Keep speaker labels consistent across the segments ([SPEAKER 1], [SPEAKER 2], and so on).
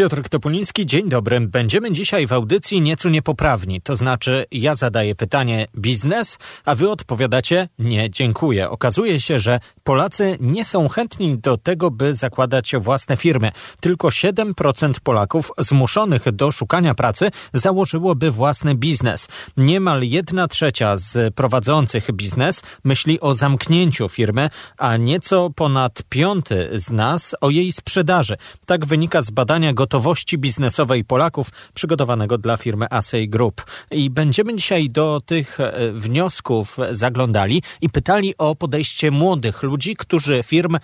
[SPEAKER 1] Piotr Topuliński, dzień dobry. Będziemy dzisiaj w audycji nieco niepoprawni. To znaczy, ja zadaję pytanie biznes, a wy odpowiadacie nie, dziękuję. Okazuje się, że Polacy nie są chętni do tego, by zakładać własne firmy. Tylko 7% Polaków zmuszonych do szukania pracy założyłoby własny biznes. Niemal jedna trzecia z prowadzących biznes myśli o zamknięciu firmy, a nieco ponad piąty z nas o jej sprzedaży. Tak wynika z badania gotowości biznesowej Polaków przygotowanego dla firmy Asej Group. I będziemy dzisiaj do tych e, wniosków zaglądali i pytali o podejście młodych ludzi, którzy firm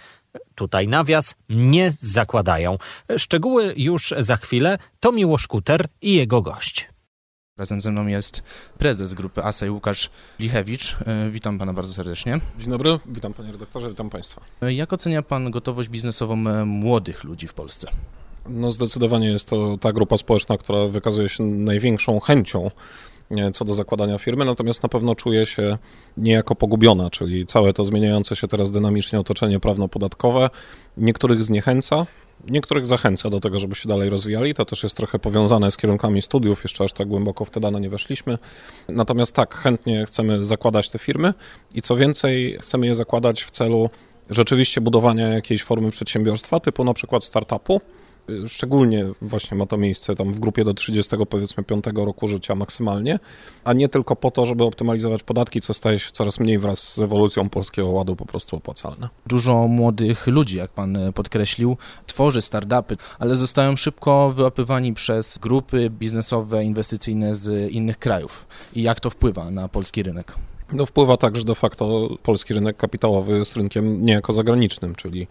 [SPEAKER 1] tutaj nawias, nie zakładają. Szczegóły już za chwilę. To Miłosz Kuter i jego gość.
[SPEAKER 2] Razem ze mną jest prezes grupy ASEJ Łukasz Lichewicz. E, Witam pana bardzo serdecznie.
[SPEAKER 3] Dzień dobry, witam panie redaktorze, witam państwa.
[SPEAKER 2] E, Jak ocenia pan gotowość biznesową młodych ludzi w Polsce?
[SPEAKER 3] No zdecydowanie jest to ta grupa społeczna, która wykazuje się największą chęcią nie, co do zakładania firmy, natomiast na pewno czuje się niejako pogubiona, czyli całe to zmieniające się teraz dynamicznie otoczenie prawno-podatkowe niektórych zniechęca, niektórych zachęca do tego, żeby się dalej rozwijali. To też jest trochę powiązane z kierunkami studiów, jeszcze aż tak głęboko w te dane nie weszliśmy. Natomiast tak, chętnie chcemy zakładać te firmy i co więcej, chcemy je zakładać w celu rzeczywiście budowania jakiejś formy przedsiębiorstwa, typu na przykład startupu, Szczególnie właśnie ma to miejsce tam w grupie do 30 powiedzmy 5 roku życia maksymalnie, a nie tylko po to, żeby optymalizować podatki, co staje się coraz mniej wraz z ewolucją polskiego ładu po prostu opłacalne.
[SPEAKER 2] Dużo młodych ludzi, jak pan podkreślił, tworzy startupy, ale zostają szybko wyłapywani przez grupy biznesowe, inwestycyjne z innych krajów. I jak to wpływa na polski rynek?
[SPEAKER 3] No wpływa tak, że de facto polski rynek kapitałowy jest rynkiem niejako zagranicznym, czyli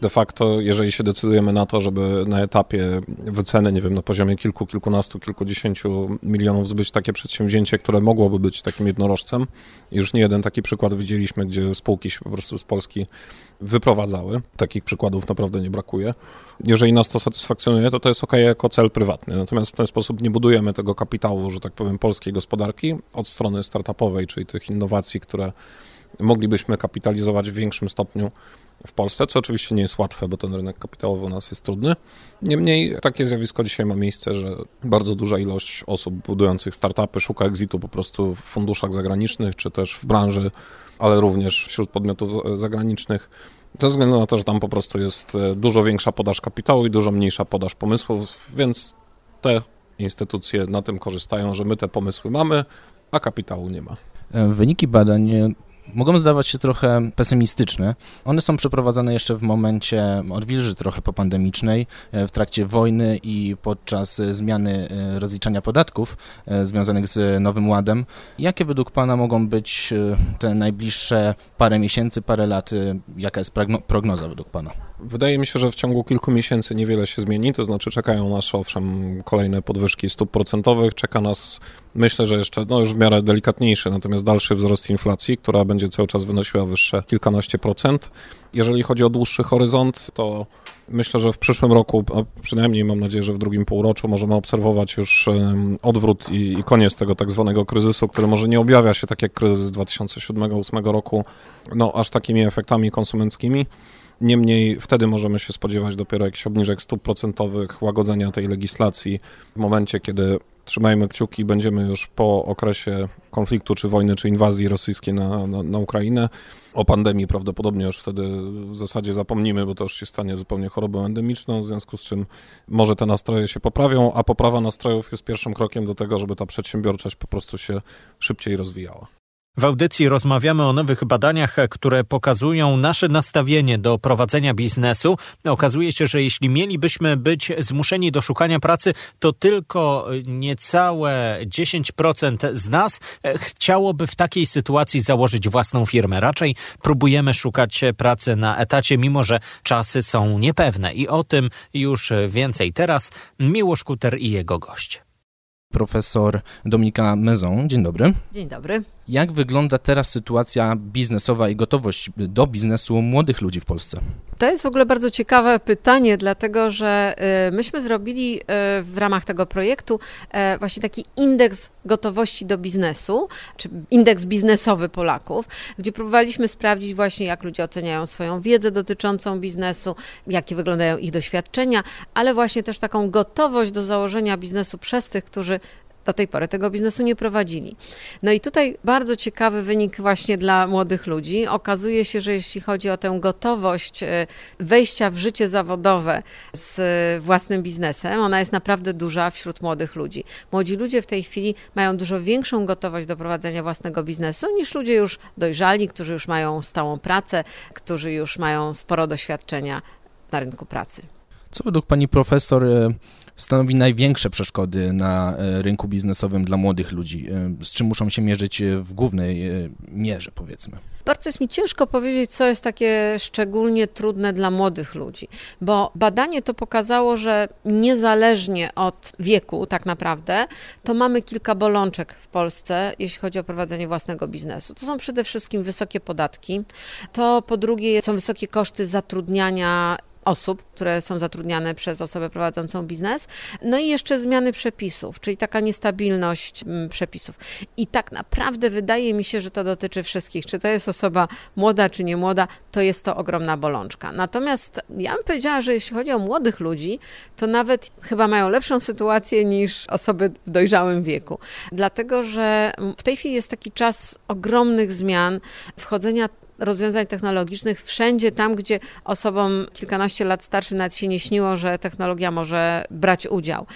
[SPEAKER 3] de facto, jeżeli się decydujemy na to, żeby na etapie wyceny, nie wiem, na poziomie kilku, kilkunastu, kilkudziesięciu milionów zbyć takie przedsięwzięcie, które mogłoby być takim jednorożcem, już nie jeden taki przykład widzieliśmy, gdzie spółki się po prostu z Polski wyprowadzały. Takich przykładów naprawdę nie brakuje. Jeżeli nas to satysfakcjonuje, to to jest ok jako cel prywatny. Natomiast w ten sposób nie budujemy tego kapitału, że tak powiem, polskiej gospodarki od strony startupowej, czyli tych innowacji, które moglibyśmy kapitalizować w większym stopniu w Polsce, co oczywiście nie jest łatwe, bo ten rynek kapitałowy u nas jest trudny. Niemniej takie zjawisko dzisiaj ma miejsce, że bardzo duża ilość osób budujących startupy szuka exitu po prostu w funduszach zagranicznych, czy też w branży, ale również wśród podmiotów zagranicznych. Ze względu na to, że tam po prostu jest e, dużo większa podaż kapitału i dużo mniejsza podaż pomysłów, więc te instytucje na tym korzystają, że my te pomysły mamy, a kapitału nie ma.
[SPEAKER 2] E, Wyniki badań mogą zdawać się trochę pesymistyczne. One są przeprowadzane jeszcze w momencie odwilży trochę popandemicznej, e, w trakcie wojny i podczas zmiany e, rozliczania podatków e, związanych z Nowym Ładem. Jakie według Pana mogą być te najbliższe parę miesięcy, parę lat? Jaka jest prognoza według Pana?
[SPEAKER 3] Wydaje mi się, że w ciągu kilku miesięcy niewiele się zmieni, to znaczy czekają nas owszem kolejne podwyżki stóp procentowych, czeka nas myślę, że jeszcze no już w miarę delikatniejszy, natomiast dalszy wzrost inflacji, która będzie cały czas wynosiła wyższe kilkanaście procent. Jeżeli chodzi o dłuższy horyzont, to myślę, że w przyszłym roku, a przynajmniej mam nadzieję, że w drugim półroczu możemy obserwować już odwrót i, i koniec tego tak zwanego kryzysu, który może nie objawia się tak jak kryzys 2007-2008 roku, no aż takimi efektami konsumenckimi. Niemniej wtedy możemy się spodziewać dopiero jakichś obniżek stóp procentowych, łagodzenia tej legislacji w momencie, kiedy trzymajmy kciuki, będziemy już po okresie konfliktu, czy wojny, czy inwazji rosyjskiej na, na, na, Ukrainę. O pandemii prawdopodobnie już wtedy w zasadzie zapomnimy, bo to już się stanie zupełnie chorobą endemiczną, w związku z czym może te nastroje się poprawią, a poprawa nastrojów jest pierwszym krokiem do tego, żeby ta przedsiębiorczość po prostu się szybciej rozwijała.
[SPEAKER 1] W audycji rozmawiamy o nowych badaniach, które pokazują nasze nastawienie do prowadzenia biznesu. Okazuje się, że jeśli mielibyśmy być zmuszeni do szukania pracy, to tylko niecałe 10% z nas chciałoby w takiej sytuacji założyć własną firmę. Raczej próbujemy szukać pracy na etacie, mimo że czasy są niepewne. I o tym już więcej teraz. Miłosz Kuter i jego gość
[SPEAKER 2] profesor Dominika Mezon. Dzień dobry.
[SPEAKER 4] Dzień dobry.
[SPEAKER 2] Jak wygląda teraz sytuacja biznesowa i gotowość do biznesu młodych ludzi w Polsce?
[SPEAKER 4] To jest w ogóle bardzo ciekawe pytanie, dlatego że y, myśmy zrobili y, w ramach tego projektu y, właśnie taki indeks gotowości do biznesu, czy indeks biznesowy Polaków, gdzie próbowaliśmy sprawdzić właśnie, jak ludzie oceniają swoją wiedzę dotyczącą biznesu, jakie wyglądają ich doświadczenia, ale właśnie też taką gotowość do założenia biznesu przez tych, którzy do tej pory tego biznesu nie prowadzili. No i tutaj bardzo ciekawy wynik właśnie dla młodych ludzi. Okazuje się, że jeśli chodzi o tę gotowość e, wejścia w życie zawodowe z własnym biznesem, ona jest naprawdę duża wśród młodych ludzi. Młodzi ludzie w tej chwili mają dużo większą gotowość do prowadzenia własnego biznesu niż ludzie już dojrzali, którzy już mają stałą pracę, którzy już mają sporo doświadczenia na rynku pracy.
[SPEAKER 2] Co według pani profesor e, stanowi największe przeszkody na e, rynku biznesowym dla młodych ludzi? E, z czym muszą się mierzyć w głównej mierze, powiedzmy?
[SPEAKER 4] Bardzo jest mi ciężko powiedzieć, co jest takie szczególnie trudne dla młodych ludzi, bo badanie to pokazało, że niezależnie od wieku, tak naprawdę, to mamy kilka bolączek w Polsce, jeśli chodzi o prowadzenie własnego biznesu. To są przede wszystkim wysokie podatki, to po drugie są wysokie koszty zatrudniania osób, które są zatrudniane przez osobę prowadzącą biznes. No i jeszcze zmiany przepisów, czyli taka niestabilność mm, przepisów. I tak naprawdę wydaje mi się, że to dotyczy wszystkich. Czy to jest osoba młoda, czy nie młoda, to jest to ogromna bolączka. Natomiast ja bym powiedziała, że jeśli chodzi o młodych ludzi, to nawet chyba mają lepszą sytuację niż osoby w dojrzałym wieku. Dlatego, że w tej chwili jest taki czas ogromnych zmian, wchodzenia rozwiązań technologicznych wszędzie tam, gdzie osobom kilkanaście lat starszym nawet się nie śniło, że technologia może brać udział.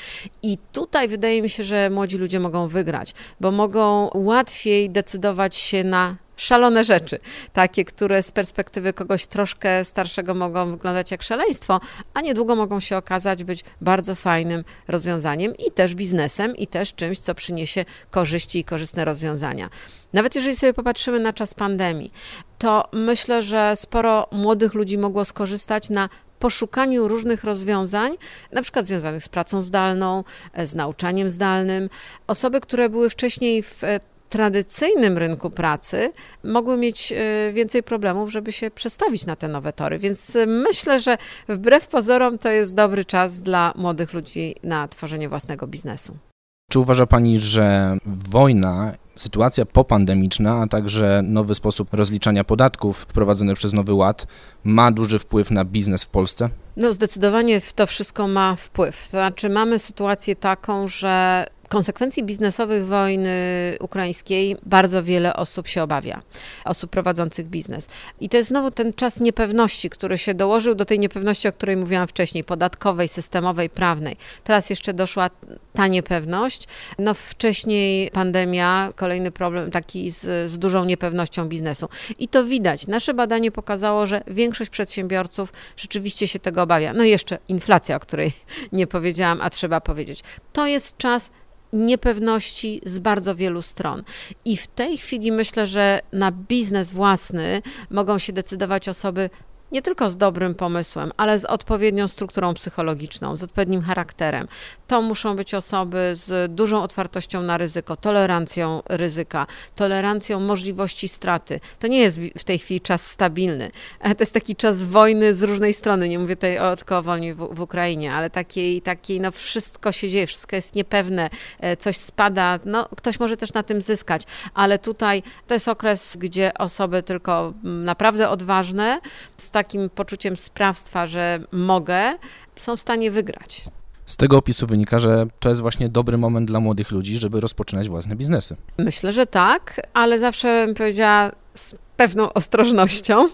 [SPEAKER 4] I tutaj wydaje mi się, że młodzi ludzie mogą wygrać, bo mogą łatwiej decydować się na szalone rzeczy, takie, które z perspektywy kogoś troszkę starszego mogą wyglądać jak szaleństwo, a niedługo mogą się okazać być bardzo fajnym rozwiązaniem i też biznesem, i też czymś, co przyniesie korzyści i korzystne rozwiązania. Nawet jeżeli sobie popatrzymy na czas pandemii, to myślę, że sporo młodych ludzi mogło skorzystać na poszukaniu różnych rozwiązań, na przykład związanych z pracą zdalną, z nauczaniem zdalnym. Osoby, które były wcześniej w tradycyjnym rynku pracy mogły mieć e, więcej problemów, żeby się przestawić na te nowe tory. Więc e, myślę, że wbrew pozorom to jest dobry czas dla młodych ludzi na tworzenie własnego biznesu.
[SPEAKER 2] Czy uważa Pani, że wojna, sytuacja popandemiczna, a także nowy sposób rozliczania podatków wprowadzony przez Nowy Ład ma duży wpływ na biznes w Polsce?
[SPEAKER 4] No, zdecydowanie to wszystko ma wpływ. To znaczy, mamy sytuację taką, że konsekwencji biznesowych wojny ukraińskiej bardzo wiele osób się obawia, osób prowadzących biznes. I to jest znowu ten czas niepewności, który się dołożył do tej niepewności, o której mówiłam wcześniej, podatkowej, systemowej, prawnej. Teraz jeszcze doszła ta niepewność. No wcześniej pandemia, kolejny problem taki z, z dużą niepewnością biznesu. I to widać. Nasze badanie pokazało, że większość przedsiębiorców rzeczywiście się tego obawia. No i jeszcze inflacja, o której nie powiedziałam, a trzeba powiedzieć. To jest czas niepewności z bardzo wielu stron. I w tej chwili myślę, że na biznes własny mogą się decydować osoby nie tylko z dobrym pomysłem, ale z odpowiednią strukturą psychologiczną, z odpowiednim charakterem. To muszą być osoby z dużą otwartością na ryzyko, tolerancją ryzyka, tolerancją możliwości straty. To nie jest w tej chwili czas stabilny. To jest taki czas wojny z różnej strony. Nie mówię tutaj o, tylko o wojnie w, w Ukrainie, ale takiej, takiej, no wszystko się dzieje, wszystko jest niepewne, e, coś spada, no ktoś może też na tym zyskać, ale tutaj to jest okres, gdzie osoby tylko mm, naprawdę odważne, z takim poczuciem sprawstwa, że mogę, są w stanie wygrać.
[SPEAKER 2] Z tego opisu wynika, że to jest właśnie dobry moment dla młodych ludzi, żeby rozpoczynać własne biznesy.
[SPEAKER 4] Myślę, że tak, ale zawsze bym powiedziała z pewną ostrożnością,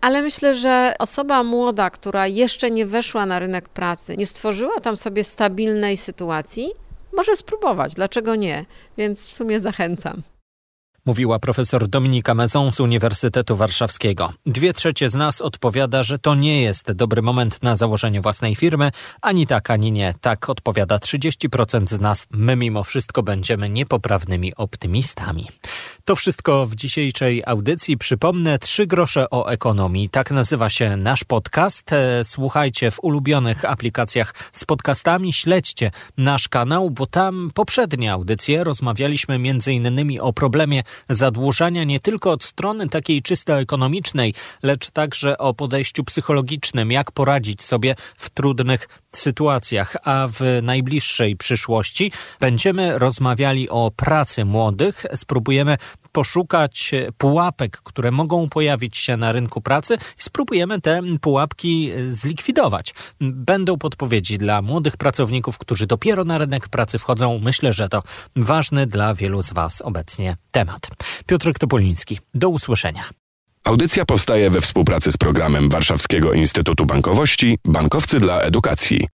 [SPEAKER 4] ale myślę, że osoba młoda, która jeszcze nie weszła na rynek pracy, nie stworzyła tam sobie stabilnej sytuacji, może spróbować, dlaczego nie? Więc w sumie zachęcam.
[SPEAKER 1] Mówiła profesor Dominika Mezon z Uniwersytetu Warszawskiego. Dwie trzecie z nas odpowiada, że to nie jest dobry moment na założenie własnej firmy, ani tak, ani nie. Tak odpowiada 30% z nas. My mimo wszystko będziemy niepoprawnymi optymistami. To wszystko w dzisiejszej audycji. Przypomnę, trzy grosze o ekonomii. Tak nazywa się nasz podcast. E, słuchajcie w ulubionych aplikacjach z podcastami. Śledźcie nasz kanał, bo tam poprzednie audycje rozmawialiśmy między innymi o problemie zadłużania nie tylko od strony takiej czysto ekonomicznej, lecz także o podejściu psychologicznym, jak poradzić sobie w trudnych sytuacjach, a w najbliższej przyszłości będziemy rozmawiali o pracy młodych. Spróbujemy poszukać pułapek, które mogą pojawić się na rynku pracy i spróbujemy te pułapki zlikwidować. Będą podpowiedzi dla młodych pracowników, którzy dopiero na rynek pracy wchodzą. Myślę, że to ważny dla wielu z Was obecnie temat. Piotr Topoliński, do usłyszenia.
[SPEAKER 5] Audycja powstaje we współpracy z programem Warszawskiego Instytutu Bankowości Bankowcy dla Edukacji.